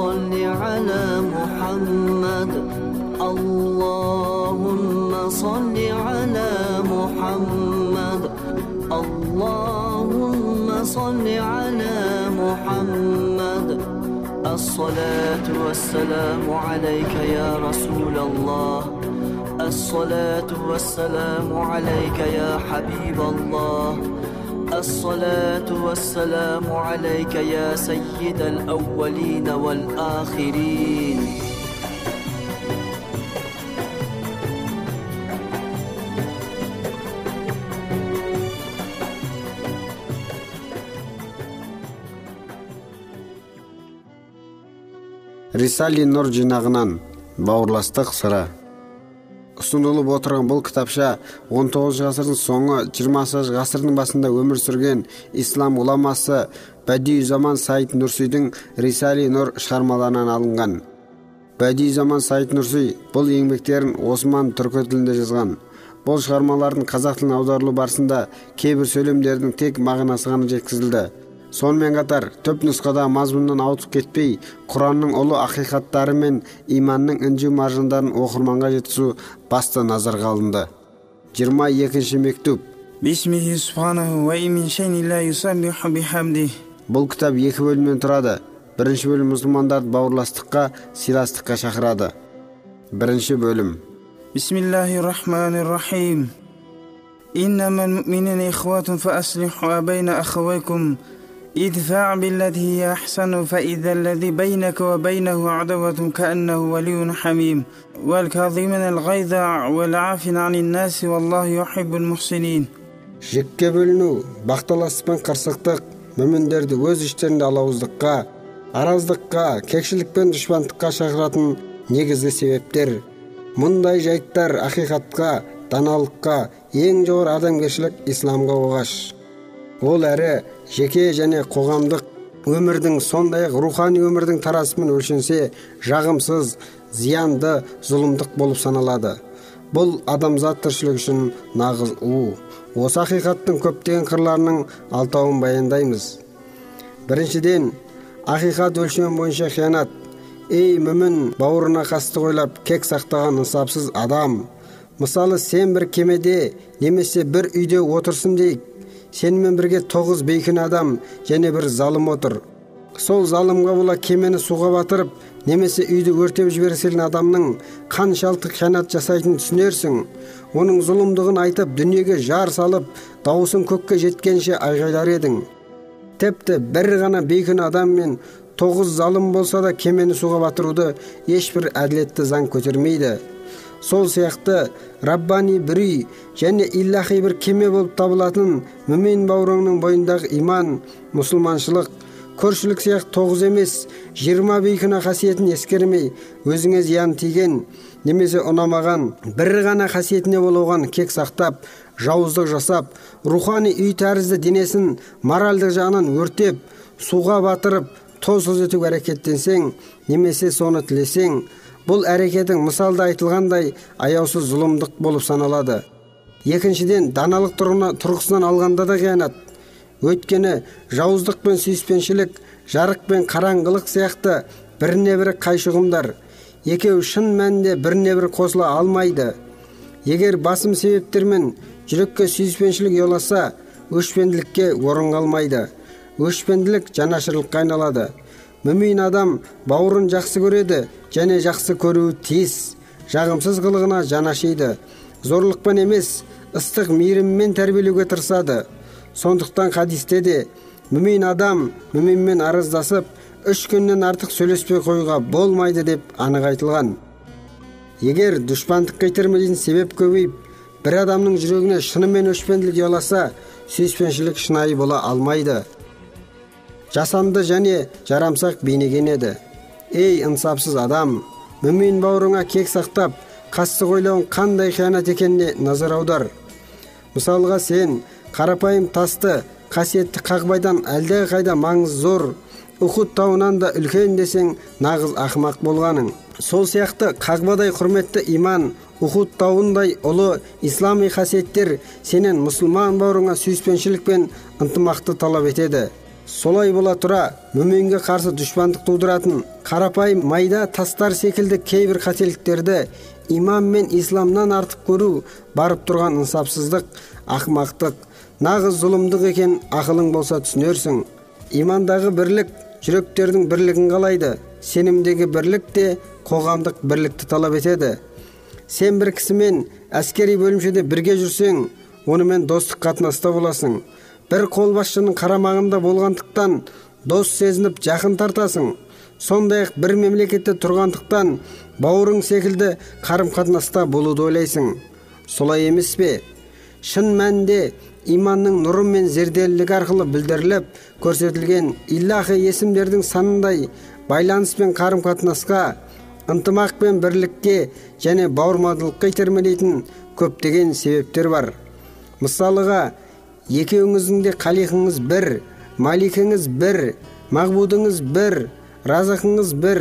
صل على محمد. اللهم صل على محمد. اللهم صل على محمد. الصلاة والسلام عليك يا رسول الله. الصلاة والسلام عليك يا حبيب الله. الصلاة والسلام عليك يا سيد الأولين والآخرين. رسالة نور جناغنان باورلاستق سره ұсынылып отырған бұл кітапша 19 ғасырдың соңы 20 ғасырдың басында өмір сүрген ислам ғұламасы заман саид нұрсидің рисали нұр шығармаларынан алынған. Заман саид нұрси бұл еңбектерін осман түркі тілінде жазған. Бұл шығармалардың қазақ тіліне аударылу барысында кейбір сөйлемдердің тек мағынасы ғана жеткізілді. Сонымен қатар түп нұсқада мазмұннан ауытып кетпей құранның ұлы ақиқаттары мен иманның інжу маржандарын оқырманға жеткізу басты назарға алынды. Жиырма екінші мектуб бұл кітап екі бөлімнен тұрады. Бірінші бөлім мұсылмандарды бауырластыққа сыйластыққа шақырады. Бірінші бөлім. Бисмиллахи рахманир рахим إنما المؤمنون إخوة فأصلحوا بين أخويكم ادفع بالتي هي أحسن فإذا الذي بينك وبينه عدوة كأنه ولي حميم والكاظمين الغيظ والعافين عن الناس والله يحب المحسنين жікке бөліну бақталастық пен қырсықтық мүміндерді өз іштерінде алауыздыққа араздыққа кекшілік пен дұшпандыққа шақыратын негізгі себептер мұндай жайттар ақиқатқа даналыққа ең жоғары адамгершілік исламға оғаш ол әрі жеке және қоғамдық өмірдің сондай ақ рухани өмірдің тарасымен өлшенсе жағымсыз зиянды зұлымдық болып саналады. Бұл адамзат тіршілігі үшін нағыз у осы ақиқаттың көптеген қырларының алтауын баяндаймыз. Біріншіден ақиқат өлшем бойынша қиянат ей мүмін бауырына қастық ойлап кек сақтаған ынсапсыз адам. Мысалы сен бір кемеде немесе бір үйде отырсын дейік. Сенімен бірге тоғыз бейкүнә адам және бір залым отыр. Сол залымға бола кемені суға батырып немесе үйді өртеп жіберсең адамның қаншалықты қиянат жасайтынын түсінерсің. Оның зұлымдығын айтып дүниеге жар салып дауысың көкке жеткенше айғайлар едің. Тіпті бір ғана бейкүнә адам мен тоғыз залым болса да кемені суға батыруды ешбір әділетті заң көтермейді. Сол сияқты раббани бір үй және иллахи бір кеме болып табылатын мүмин бауырыңның бойындағы иман мұсылманшылық көршілік сияқты тоғыз емес жиырма бейкүнә қасиетін ескермей өзіңе зиян тиген немесе ұнамаған бір ғана қасиетіне оған кек сақтап жауыздық жасап рухани үй тәрізді денесін моральдық жағынан өртеп суға батырып тоз тоз етуге әрекеттенсең немесе соны тілесең бұл әрекетің мысалда айтылғандай аяусыз зұлымдық болып саналады. Екіншіден даналық тұрғысынан алғанда да қиянат. Өйткені жауыздық пен сүйіспеншілік жарық пен қараңғылық сияқты біріне бірі қайшы ұғымдар екеуі шын мәнінде біріне бірі қосыла алмайды. Егер басым себептермен жүрекке сүйіспеншілік ұяласа өшпенділікке орын қалмайды. Өшпенділік жанашырлыққа айналады. Мүмин адам бауырын жақсы көреді және жақсы көруі тиіс. Жағымсыз қылығына жаны ашиды зорлықпен емес ыстық мейіріммен тәрбиелеуге тырысады. Сондықтан хадисте де мүмин адам мүминмен араздасып үш күннен артық сөйлеспей қоюға болмайды деп анық айтылған. Егер дұшпандыққа итермелейтін себеп көбейіп бір адамның жүрегіне шынымен өшпенділік ұяласа сүйіспеншілік шынайы бола алмайды. Жасанды және жарамсақ бейнеген еді. Ей ынсапсыз адам мүмин бауырыңа кек сақтап қастық ойлауың қандай қиянат екеніне назар аудар. Мысалға сен қарапайым тасты қасиетті қағбайдан әлдеқайда маңызы зор ухуд тауынан да үлкен десең нағыз ақымақ болғаның. Сол сияқты қағбадай құрметті иман ухуд тауындай ұлы ислами қасиеттер сенен мұсылман бауырыңа сүйіспеншілік пен ынтымақты талап етеді. Солай бола тұра мүминге қарсы дұшпандық тудыратын қарапайым майда тастар секілді кейбір қателіктерді имам мен исламнан артық көру барып тұрған ынсапсыздық ақымақтық нағыз зұлымдық екен ақылың болса түсінерсің. Имандағы бірлік жүректердің бірлігін қалайды сенімдегі бірлік те қоғамдық бірлікті талап етеді. Сен бір кісімен әскери бөлімшеде бірге жүрсең онымен достық қатынаста боласың. Бір қолбасшының қарамағында болғандықтан дос сезініп жақын тартасың. Сондай ақ бір мемлекетте тұрғандықтан бауырың секілді қарым қатынаста болуды ойлайсың. Солай емес пе? Шын мәнінде иманның нұры мен зерделілігі арқылы білдіріліп көрсетілген илахи есімдердің санындай байланыс пен қарым қатынасқа ынтымақ пен бірлікке және бауырмалдыққа итермелейтін көптеген себептер бар. Мысалыға екеуіңіздің де қалихыңыз бір маликіңіз бір мағбудыңыз бір разықыңыз бір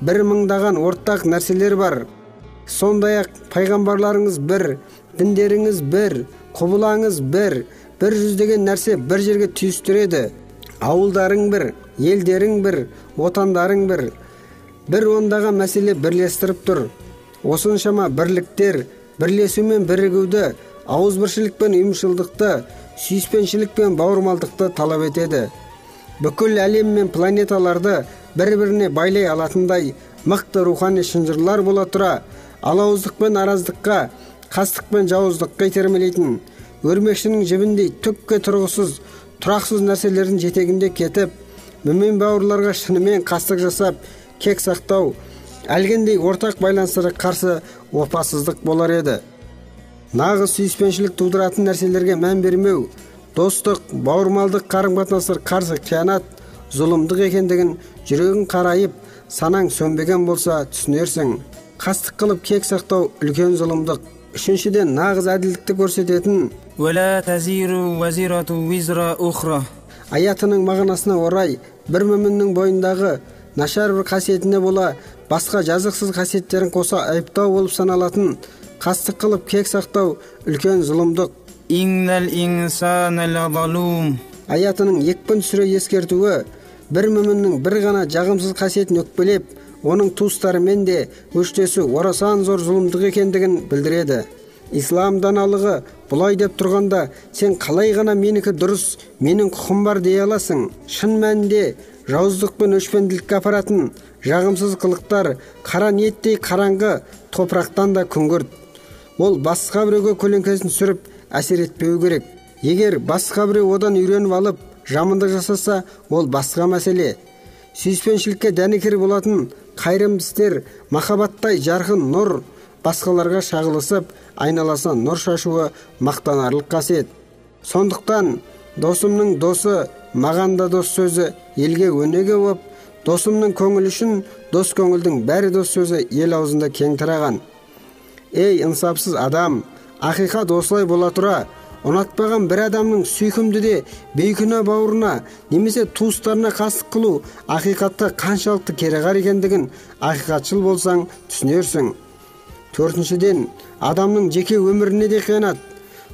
бір мыңдаған ортақ нәрселер бар. Сондай ақ пайғамбарларыңыз бір діндеріңіз бір құбылаңыз бір бір жүздеген нәрсе бір жерге түйістіреді. Ауылдарың бір елдерің бір отандарың бір. Бір ондаған мәселе бірлестіріп тұр. Осыншама бірліктер бірлесу мен бірігуді ауызбіршілік пен ұйымшылдықты сүйіспеншілік пен бауырмалдықты талап етеді. Бүкіл әлем мен планеталарды бір біріне байлай алатындай мықты рухани шынжырлар бола тұра алауыздық пен араздыққа қастық пен жауыздыққа итермелейтін өрмекшінің жібіндей түкке тұрғысыз тұрақсыз нәрселердің жетегінде кетіп мүмин бауырларға шынымен қастық жасап кек сақтау әлгіндей ортақ байланыстарға қарсы опасыздық болар еді. Нағыз сүйіспеншілік тудыратын нәрселерге мән бермеу достық бауырмалдық қарым қатынастар қарсы қиянат зұлымдық екендігін жүрегің қарайып санаң сөнбеген болса түсінерсің. Қастық қылып кек сақтау үлкен зұлымдық. Үшіншіден нағыз әділдікті көрсететін. Аятының мағынасына орай бір мүміннің бойындағы нашар бір қасиетіне бола басқа жазықсыз қасиеттерін қоса айыптау болып саналатын қастық қылып кек сақтау үлкен зұлымдық. Аятының екпін түсіре ескертуі бір мүміннің бір ғана жағымсыз қасиетін өкпелеп оның туыстарымен де өштесу орасан зор зұлымдық екендігін білдіреді. Ислам даналығы бұлай деп тұрғанда сен қалай ғана менікі дұрыс менің құқым бар дей аласың. Шын мәнінде жауыздық пен өшпенділікке апаратын жағымсыз қылықтар қара ниеттей қараңғы топырақтан да күңгірт. Ол басқа біреуге көлеңкесін түсіріп әсер етпеуі керек. Егер басқа біреу одан үйреніп алып жамандық жасаса ол басқа мәселе. Сүйіспеншілікке дәнекер болатын қайырымды істер махаббаттай жарқын нұр басқаларға шағылысып айналасына нұр шашуы мақтанарлық қасиет. Сондықтан досымның досы маған да дос сөзі елге өнеге боп досымның көңілі үшін дос көңілдің бәрі дос сөзі ел аузында кең тараған. Ей ынсапсыз адам ақиқат осылай бола тұра. Ұнатпаған бір адамның сүйкімді де бейкүнә бауырына немесе туыстарына қастық қылу ақиқатта қаншалықты кереғар екендігін ақиқатшыл болсаң түсінерсің. Төртіншіден адамның жеке өміріне де қиянат.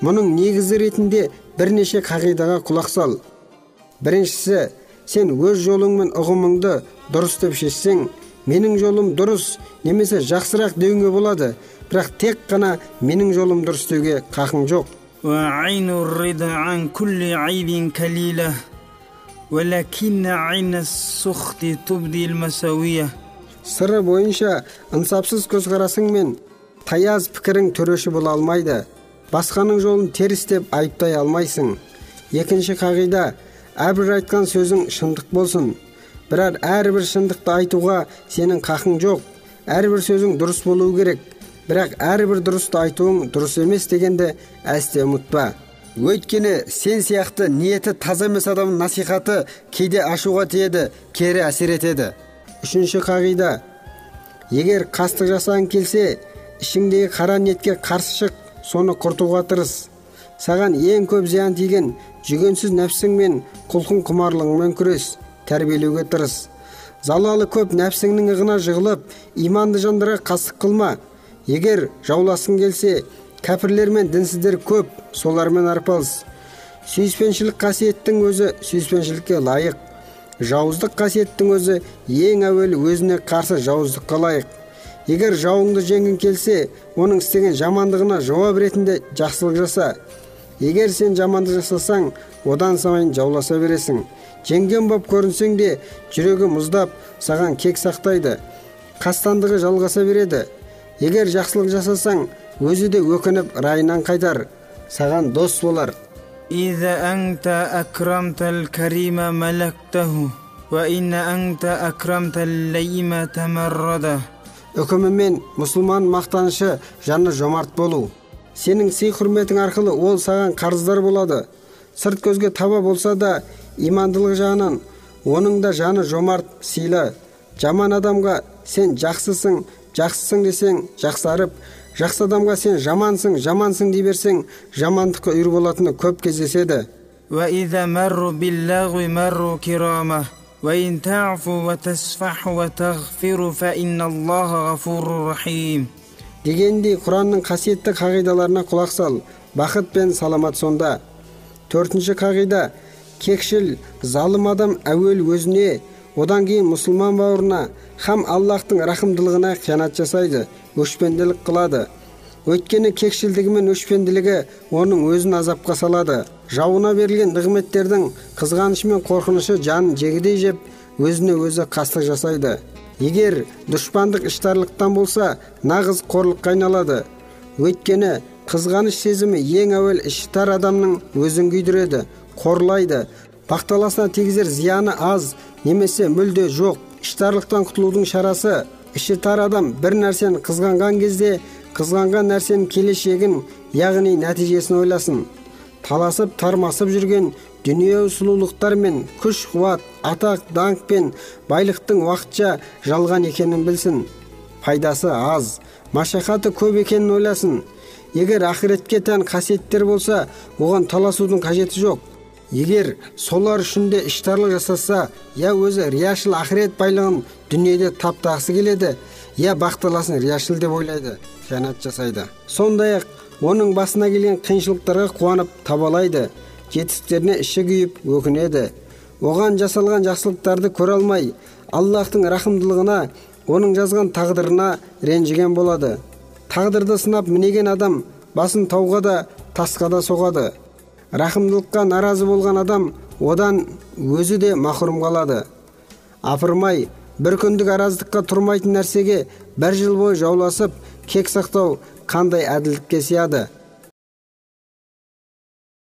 Мұның негізі ретінде бірнеше қағидаға құлақ сал. Біріншісі сен өз жолың мен ұғымыңды дұрыс деп шешсең менің жолым дұрыс немесе жақсырақ деуіңе болады. Бірақ тек қана менің жолым дұрыс деуге қақың жоқ. Сыры бойынша ынсапсыз көзқарасың мен таяз пікірің төреші бола алмайды. Басқаның жолын теріс деп айыптай алмайсың. Екінші қағида әрбір айтқан сөзің шындық болсын. Бірақ әрбір шындықты айтуға сенің қақың жоқ. Әрбір сөзің дұрыс болуы керек. Бірақ әрбір дұрысты айтуың дұрыс емес дегенді әсте ұмытпа. Өйткені сен сияқты ниеті таза емес адамның насихаты кейде ашуға тиеді кері әсер етеді. Үшінші қағида. Егер қастық жасағың келсе ішіңдегі қара ниетке қарсы шық соны құртуға тырыс. Саған ең көп зиян тиген жүгенсіз нәпсің мен құлқын құмарлығыңмен күрес тәрбиелеуге тырыс. Залалы көп нәпсіңнің ығына жығылып иманды жандарға қастық қылма. Егер жауласқың келсе кәпірлер мен дінсіздер көп солармен арпалыс. Сүйіспеншілік қасиеттің өзі сүйіспеншілікке лайық. Жауыздық қасиеттің өзі ең әуелі өзіне қарсы жауыздыққа лайық. Егер жауыңды жеңгің келсе оның істеген жамандығына жауап ретінде жақсылық жаса. Егер сен жамандық жасасаң одан сайын жауласа бересің. Жеңген боп көрінсең де жүрегі мұздап саған кек сақтайды. Қастандығы жалғаса береді егер жақсылық жасасаң өзі де өкініп райынан қайтар саған дос болар إذا أنت أكرمت الكريم ملكته وإن أنت أكرمت اللئيم تمرده үкімі мен мұсылман мақтанышы жаны жомарт болу сенің сый құрметің арқылы ол саған қарыздар болады сырт көзге таба болса да имандылық жағынан оның да жаны жомарт сыйлы жаман адамға сен жақсысың жақсысың десең жақсарып жақсы адамға сен жамансың жамансың дей берсең жамандыққа үйір болатыны көп кездеседі. Дегендей құранның қасиетті қағидаларына құлақ сал бақыт пен саламат сонда. Төртінші қағида кекшіл залым адам әуел өзіне одан кейін мұсылман бауырына һәм аллахтың рахымдылығына қиянат жасайды өшпенділік қылады. Өйткені кекшілдігі мен өшпенділігі оның өзін азапқа салады. Жауына берілген нығметтердің қызғанышы мен қорқынышы жанын жегідей жеп өзіне өзі қастық жасайды. Егер дұшпандық іштарлықтан болса нағыз қорлыққа айналады. Өйткені қызғаныш сезімі ең әуел іші тар адамның өзін күйдіреді қорлайды бақталасына тигізер зияны аз немесе мүлде жоқ. Іштарлықтан құтылудың шарасы іші тар адам бір нәрсені қызғанған кезде қызғанған нәрсенің келешегін яғни нәтижесін ойласын. Таласып тармасып жүрген дүниеви сұлулықтар мен күш қуат атақ даңқ пен байлықтың уақытша жалған екенін білсін. Пайдасы аз машақаты көп екенін ойласын. Егер ақыретке тән қасиеттер болса оған таласудың қажеті жоқ. Егер солар үшін де іштарлық жасаса я өзі рияшыл ақырет байлығын дүниеде таптағысы келеді я бақталасын рияшыл деп ойлайды қиянат жасайды. Сондай ақ оның басына келген қиыншылықтарға қуанып табалайды жетістіктеріне іші күйіп өкінеді. Оған жасалған жақсылықтарды көре алмай аллахтың рахымдылығына оның жазған тағдырына ренжіген болады. Тағдырды сынап мінеген адам басын тауға да тасқа да соғады. Рахымдылыққа наразы болған адам одан өзі де махрұм қалады. Апырмай бір күндік араздыққа тұрмайтын нәрсеге бір жыл бойы жауласып кек сақтау қандай әділдікке сияды?